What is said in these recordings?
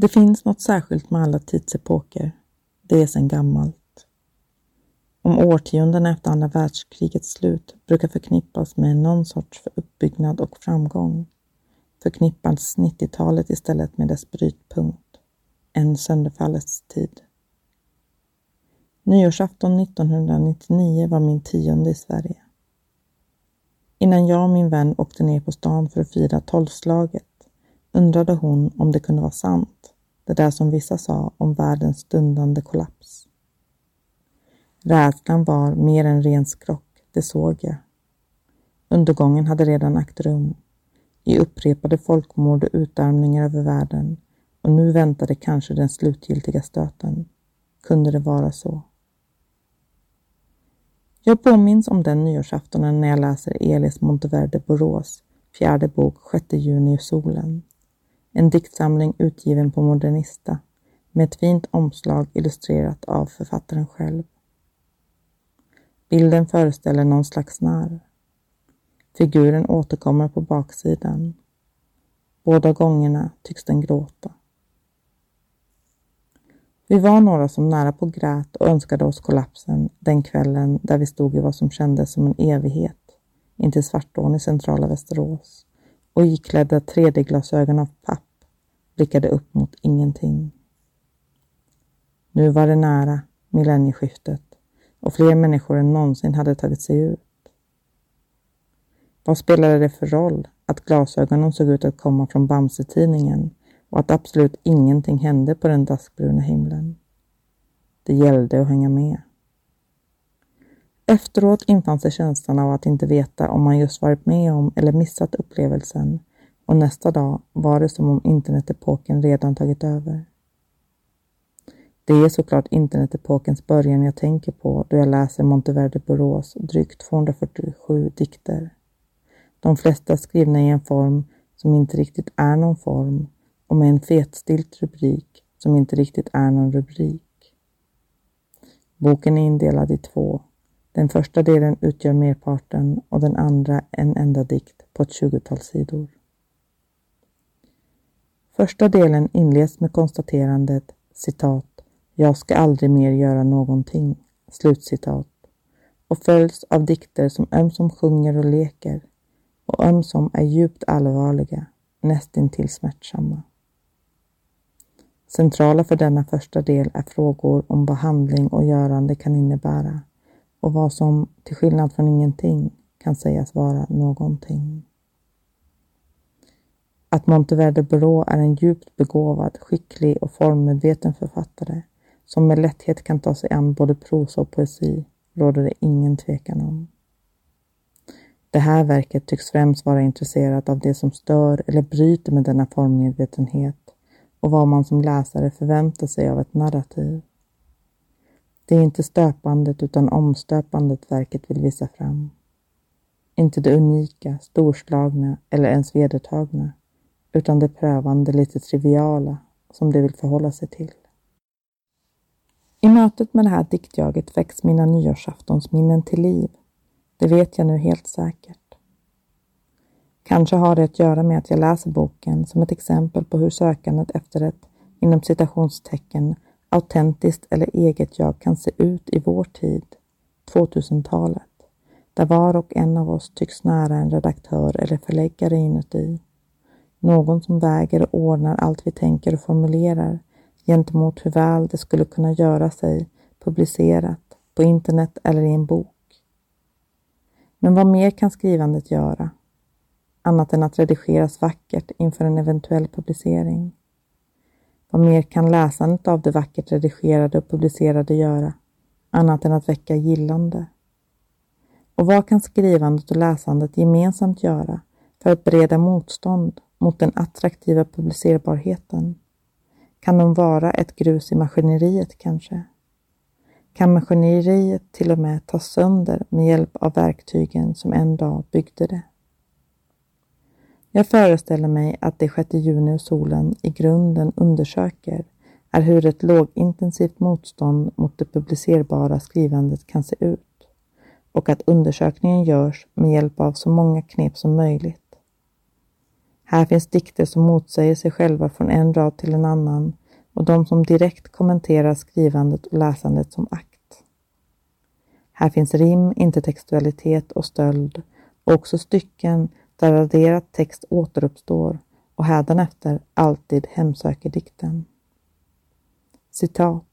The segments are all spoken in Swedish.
Det finns något särskilt med alla tidsepoker. Det är sedan gammalt. Om årtiondena efter andra världskrigets slut brukar förknippas med någon sorts uppbyggnad och framgång förknippas 90-talet istället med dess brytpunkt, en sönderfallets tid. Nyårsafton 1999 var min tionde i Sverige. Innan jag och min vän åkte ner på stan för att fira tolvslaget undrade hon om det kunde vara sant, det där som vissa sa om världens stundande kollaps. Rädslan var mer än ren skrock, det såg jag. Undergången hade redan ägt rum i upprepade folkmord och utarmningar över världen och nu väntade kanske den slutgiltiga stöten. Kunde det vara så? Jag påminns om den nyårsaftonen när jag läser Elis Monteverde Borås fjärde bok 6 juni i solen. En diktsamling utgiven på Modernista med ett fint omslag illustrerat av författaren själv. Bilden föreställer någon slags narr. Figuren återkommer på baksidan. Båda gångerna tycks den gråta. Vi var några som nära på grät och önskade oss kollapsen den kvällen där vi stod i vad som kändes som en evighet intill Svartån i centrala Västerås och iklädda 3D-glasögon av papp blickade upp mot ingenting. Nu var det nära, millennieskiftet, och fler människor än någonsin hade tagit sig ut. Vad spelade det för roll att glasögonen såg ut att komma från Bamse-tidningen och att absolut ingenting hände på den daskbruna himlen? Det gällde att hänga med. Efteråt infann sig känslan av att inte veta om man just varit med om eller missat upplevelsen och nästa dag var det som om internetepoken redan tagit över. Det är såklart internetepokens början jag tänker på då jag läser Monteverde Borås drygt 247 dikter. De flesta skrivna i en form som inte riktigt är någon form och med en fetstilt rubrik som inte riktigt är någon rubrik. Boken är indelad i två. Den första delen utgör merparten och den andra en enda dikt på ett tjugotal sidor. Första delen inleds med konstaterandet citat ”Jag ska aldrig mer göra någonting” slutcitat och följs av dikter som ömsom sjunger och leker och ömsom är djupt allvarliga, nästintill smärtsamma. Centrala för denna första del är frågor om vad handling och görande kan innebära och vad som, till skillnad från ingenting, kan sägas vara någonting. Att Monteverde Borå är en djupt begåvad, skicklig och formmedveten författare som med lätthet kan ta sig an både prosa och poesi råder det ingen tvekan om. Det här verket tycks främst vara intresserat av det som stör eller bryter med denna formmedvetenhet och vad man som läsare förväntar sig av ett narrativ. Det är inte stöpandet utan omstöpandet verket vill visa fram. Inte det unika, storslagna eller ens vedertagna, utan det prövande, lite triviala som det vill förhålla sig till. I mötet med det här diktjaget väcks mina nyårsaftonsminnen till liv det vet jag nu helt säkert. Kanske har det att göra med att jag läser boken som ett exempel på hur sökandet efter ett, inom citationstecken, autentiskt eller eget jag kan se ut i vår tid, 2000-talet, där var och en av oss tycks nära en redaktör eller förläggare inuti. Någon som väger och ordnar allt vi tänker och formulerar gentemot hur väl det skulle kunna göra sig publicerat på internet eller i en bok. Men vad mer kan skrivandet göra? Annat än att redigeras vackert inför en eventuell publicering. Vad mer kan läsandet av det vackert redigerade och publicerade göra? Annat än att väcka gillande. Och vad kan skrivandet och läsandet gemensamt göra för att bereda motstånd mot den attraktiva publicerbarheten? Kan de vara ett grus i maskineriet kanske? kan maskineriet till och med tas sönder med hjälp av verktygen som en dag byggde det. Jag föreställer mig att det 6 juni och solen i grunden undersöker är hur ett lågintensivt motstånd mot det publicerbara skrivandet kan se ut och att undersökningen görs med hjälp av så många knep som möjligt. Här finns dikter som motsäger sig själva från en rad till en annan och de som direkt kommenterar skrivandet och läsandet som akt. Här finns rim, intertextualitet och stöld och också stycken där raderad text återuppstår och hädanefter alltid hemsöker dikten. Citat.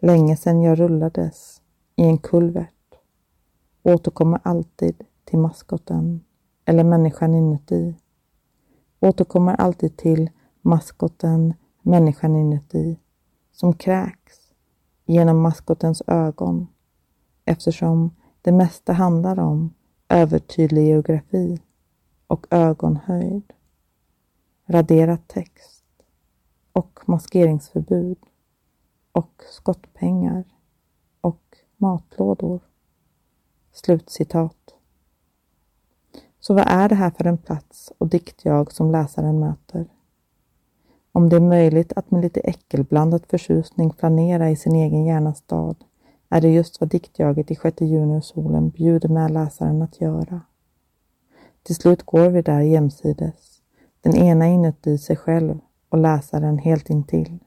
Länge sedan jag rullades i en kulvert återkommer alltid till maskoten eller människan inuti. Återkommer alltid till maskoten, människan inuti, som kräks genom maskotens ögon eftersom det mesta handlar om övertydlig geografi och ögonhöjd, raderad text och maskeringsförbud och skottpengar och matlådor. Slutcitat. Så vad är det här för en plats och diktjag som läsaren möter? Om det är möjligt att med lite äckelblandad förtjusning planera i sin egen hjärnas stad är det just vad diktjaget i sjätte juni och solen bjuder med läsaren att göra. Till slut går vi där jämsides, den ena inuti sig själv och läsaren helt intill.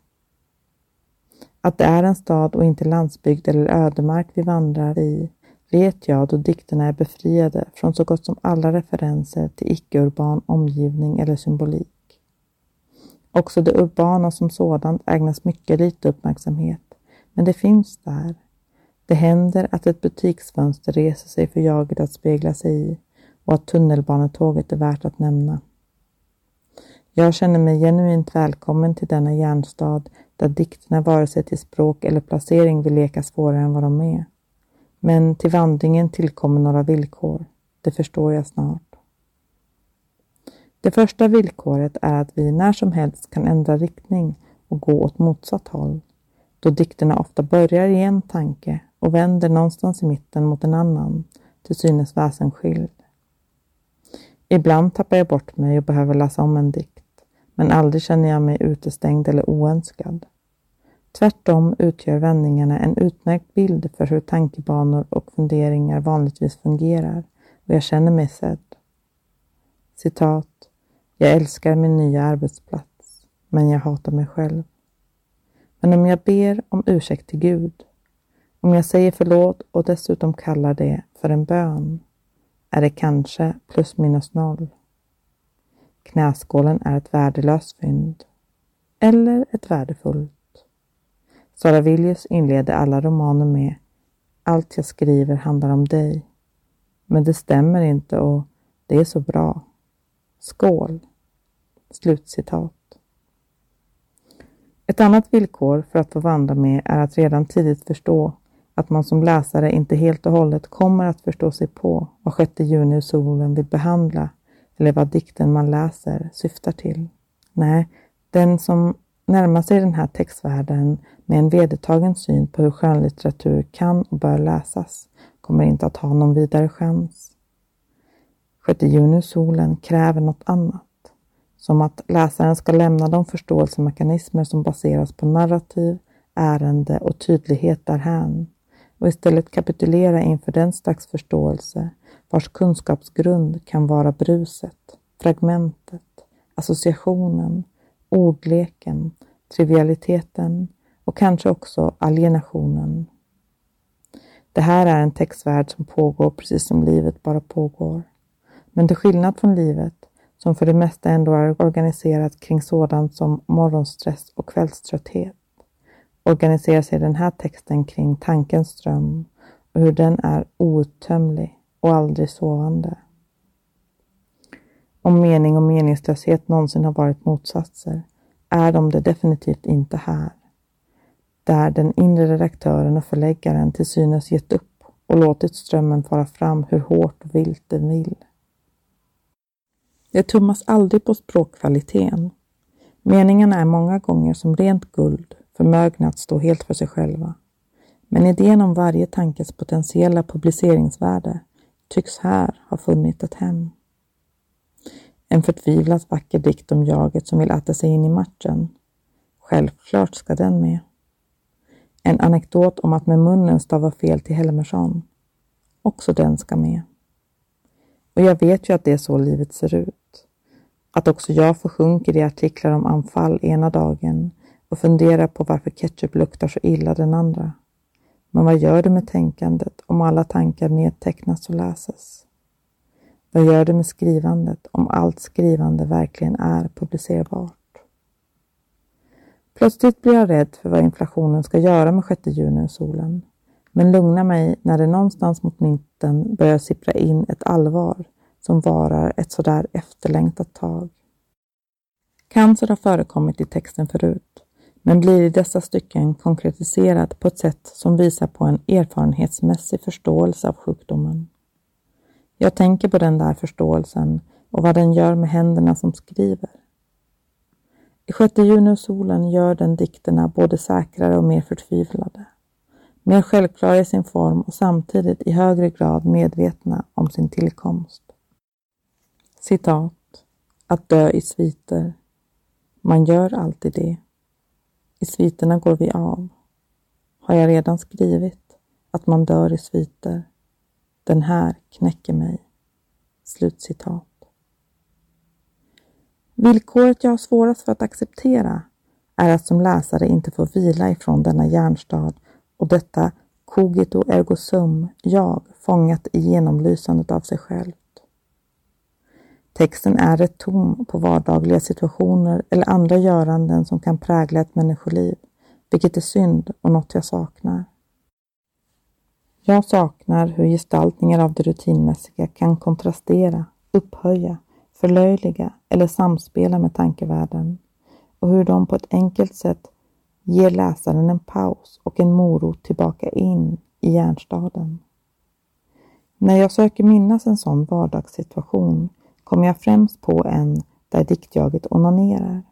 Att det är en stad och inte landsbygd eller ödemark vi vandrar i vet jag då dikterna är befriade från så gott som alla referenser till icke-urban omgivning eller symbolik. Också det urbana som sådant ägnas mycket lite uppmärksamhet, men det finns där. Det händer att ett butiksfönster reser sig för jaget att spegla sig i och att tunnelbanetåget är värt att nämna. Jag känner mig genuint välkommen till denna järnstad där dikterna vare sig till språk eller placering vill leka svårare än vad de är. Men till vandringen tillkommer några villkor. Det förstår jag snart. Det första villkoret är att vi när som helst kan ändra riktning och gå åt motsatt håll, då dikterna ofta börjar i en tanke och vänder någonstans i mitten mot en annan, till synes väsensskild. Ibland tappar jag bort mig och behöver läsa om en dikt, men aldrig känner jag mig utestängd eller oönskad. Tvärtom utgör vändningarna en utmärkt bild för hur tankebanor och funderingar vanligtvis fungerar och jag känner mig sedd. Citat. Jag älskar min nya arbetsplats, men jag hatar mig själv. Men om jag ber om ursäkt till Gud, om jag säger förlåt och dessutom kallar det för en bön, är det kanske plus minus noll. Knäskålen är ett värdelöst fynd. Eller ett värdefullt. Sara Villius inleder alla romaner med Allt jag skriver handlar om dig. Men det stämmer inte och det är så bra. Skål! Slutcitat. Ett annat villkor för att få vandra med är att redan tidigt förstå att man som läsare inte helt och hållet kommer att förstå sig på vad sjätte juni-solen vill behandla eller vad dikten man läser syftar till. Nej, den som närmar sig den här textvärlden med en vedertagen syn på hur skönlitteratur kan och bör läsas kommer inte att ha någon vidare chans. 6 juni solen kräver något annat, som att läsaren ska lämna de förståelsemekanismer som baseras på narrativ, ärende och tydlighet därhän och istället kapitulera inför den slags förståelse vars kunskapsgrund kan vara bruset, fragmentet, associationen, ordleken, trivialiteten och kanske också alienationen. Det här är en textvärld som pågår precis som livet bara pågår. Men till skillnad från livet, som för det mesta ändå är organiserat kring sådant som morgonstress och kvällströtthet, organiserar sig den här texten kring tankens ström och hur den är outtömlig och aldrig sovande. Om mening och meningslöshet någonsin har varit motsatser är de det definitivt inte här. Där den inre redaktören och förläggaren till synes gett upp och låtit strömmen fara fram hur hårt och vilt den vill. Det tummas aldrig på språkkvaliteten. Meningarna är många gånger som rent guld, förmögna att stå helt för sig själva. Men idén om varje tankes potentiella publiceringsvärde tycks här ha funnit ett hem. En förtvivlat vacker dikt om jaget som vill äta sig in i matchen. Självklart ska den med. En anekdot om att med munnen stava fel till Helmersson. Också den ska med. Och jag vet ju att det är så livet ser ut. Att också jag försjunker i artiklar om anfall ena dagen och funderar på varför ketchup luktar så illa den andra. Men vad gör det med tänkandet om alla tankar nedtecknas och läses? Vad gör det med skrivandet om allt skrivande verkligen är publicerbart? Plötsligt blir jag rädd för vad inflationen ska göra med 6 juni och solen. men lugnar mig när det någonstans mot mitten börjar sippra in ett allvar som varar ett sådär efterlängtat tag. Cancer har förekommit i texten förut, men blir i dessa stycken konkretiserad på ett sätt som visar på en erfarenhetsmässig förståelse av sjukdomen. Jag tänker på den där förståelsen och vad den gör med händerna som skriver. I sjätte juni-solen gör den dikterna både säkrare och mer förtvivlade. Mer självklara i sin form och samtidigt i högre grad medvetna om sin tillkomst. Citat. Att dö i sviter. Man gör alltid det. I sviterna går vi av. Har jag redan skrivit att man dör i sviter? Den här knäcker mig. Slutcitat. Villkoret jag har svårast för att acceptera är att som läsare inte få vila ifrån denna järnstad och detta cogito ergo sum, jag, fångat i genomlysandet av sig själv. Texten är ett tom på vardagliga situationer eller andra göranden som kan prägla ett människoliv, vilket är synd och något jag saknar. Jag saknar hur gestaltningar av det rutinmässiga kan kontrastera, upphöja, förlöjliga eller samspela med tankevärlden och hur de på ett enkelt sätt ger läsaren en paus och en morot tillbaka in i hjärnstaden. När jag söker minnas en sån vardagssituation kommer jag främst på en där diktjaget onanerar.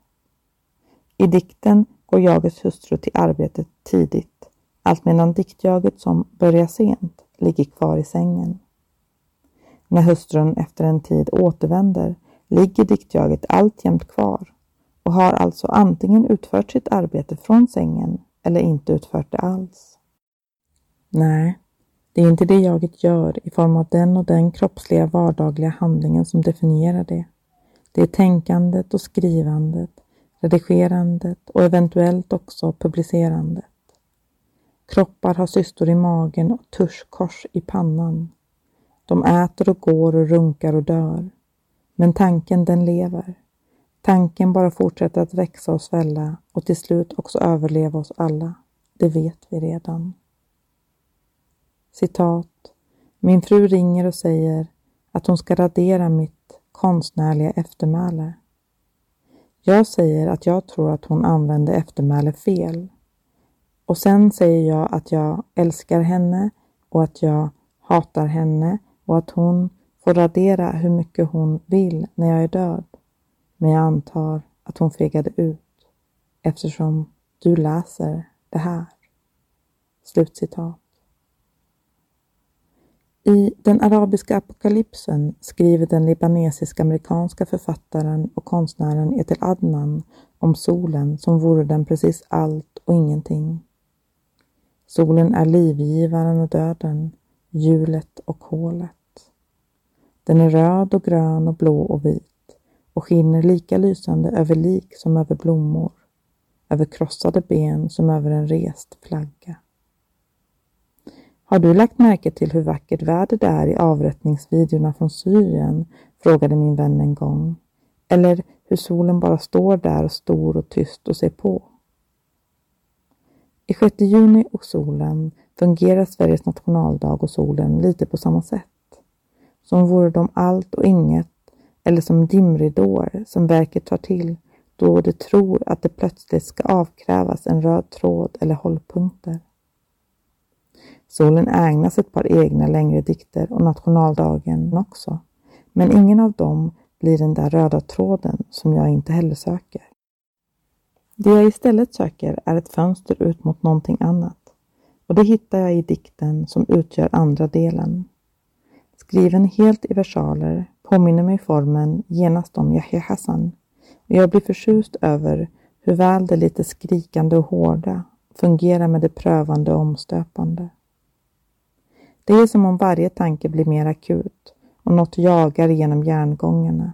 I dikten går jagets hustru till arbetet tidigt, allt medan diktjaget som börjar sent ligger kvar i sängen. När hustrun efter en tid återvänder ligger diktjaget alltjämt kvar och har alltså antingen utfört sitt arbete från sängen eller inte utfört det alls. Nej, det är inte det jaget gör i form av den och den kroppsliga vardagliga handlingen som definierar det. Det är tänkandet och skrivandet, redigerandet och eventuellt också publicerandet. Kroppar har cystor i magen och tuschkors i pannan. De äter och går och runkar och dör. Men tanken den lever. Tanken bara fortsätter att växa och svälla och till slut också överleva oss alla. Det vet vi redan. Citat. Min fru ringer och säger att hon ska radera mitt konstnärliga eftermäle. Jag säger att jag tror att hon använde eftermäle fel. Och sen säger jag att jag älskar henne och att jag hatar henne och att hon får radera hur mycket hon vill när jag är död. Men jag antar att hon fegade ut eftersom du läser det här. Slutcitat. I Den arabiska apokalypsen skriver den libanesisk-amerikanska författaren och konstnären Etel Adnan om solen som vore den precis allt och ingenting. Solen är livgivaren och döden, hjulet och hålet. Den är röd och grön och blå och vit och skiner lika lysande över lik som över blommor, över krossade ben som över en rest flagga. Har du lagt märke till hur vackert väder det är i avrättningsvideorna från Syrien? frågade min vän en gång. Eller hur solen bara står där stor och tyst och ser på. I 6 juni och solen fungerar Sveriges nationaldag och solen lite på samma sätt. Som vore de allt och inget eller som dimridåer som verket tar till då det tror att det plötsligt ska avkrävas en röd tråd eller hållpunkter. Solen ägnas ett par egna längre dikter och nationaldagen också, men ingen av dem blir den där röda tråden som jag inte heller söker. Det jag istället söker är ett fönster ut mot någonting annat och det hittar jag i dikten som utgör andra delen. Skriven helt i versaler påminner mig formen genast om Yahya Hassan och jag blir förtjust över hur väl det lite skrikande och hårda fungerar med det prövande och omstöpande. Det är som om varje tanke blir mer akut och något jagar genom järngångarna.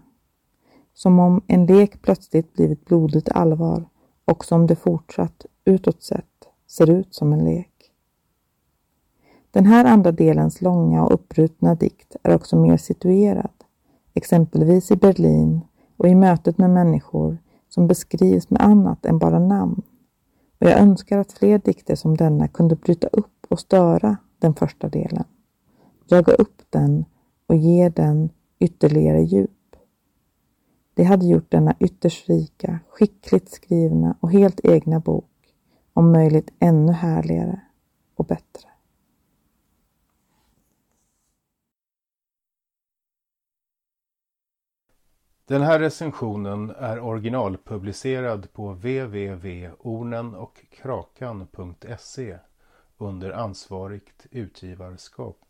Som om en lek plötsligt blivit blodigt allvar och som det fortsatt, utåt sett, ser ut som en lek. Den här andra delens långa och uppbrutna dikt är också mer situerad, exempelvis i Berlin och i mötet med människor som beskrivs med annat än bara namn. Och jag önskar att fler dikter som denna kunde bryta upp och störa den första delen, jaga upp den och ge den ytterligare djup. Det hade gjort denna ytterst rika, skickligt skrivna och helt egna bok om möjligt ännu härligare och bättre. Den här recensionen är originalpublicerad på www.ornenochkrakan.se under ansvarigt utgivarskap.